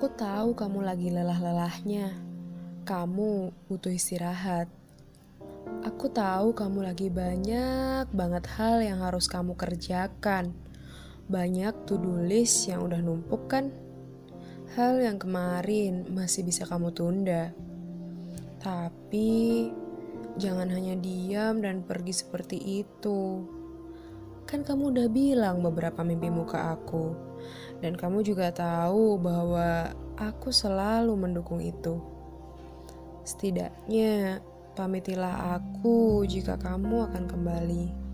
Aku tahu kamu lagi lelah-lelahnya. Kamu butuh istirahat. Aku tahu kamu lagi banyak banget hal yang harus kamu kerjakan. Banyak to-do list yang udah numpuk kan? Hal yang kemarin masih bisa kamu tunda. Tapi jangan hanya diam dan pergi seperti itu. Kan kamu udah bilang beberapa mimpimu ke aku. Dan kamu juga tahu bahwa aku selalu mendukung itu. Setidaknya, pamitilah aku jika kamu akan kembali.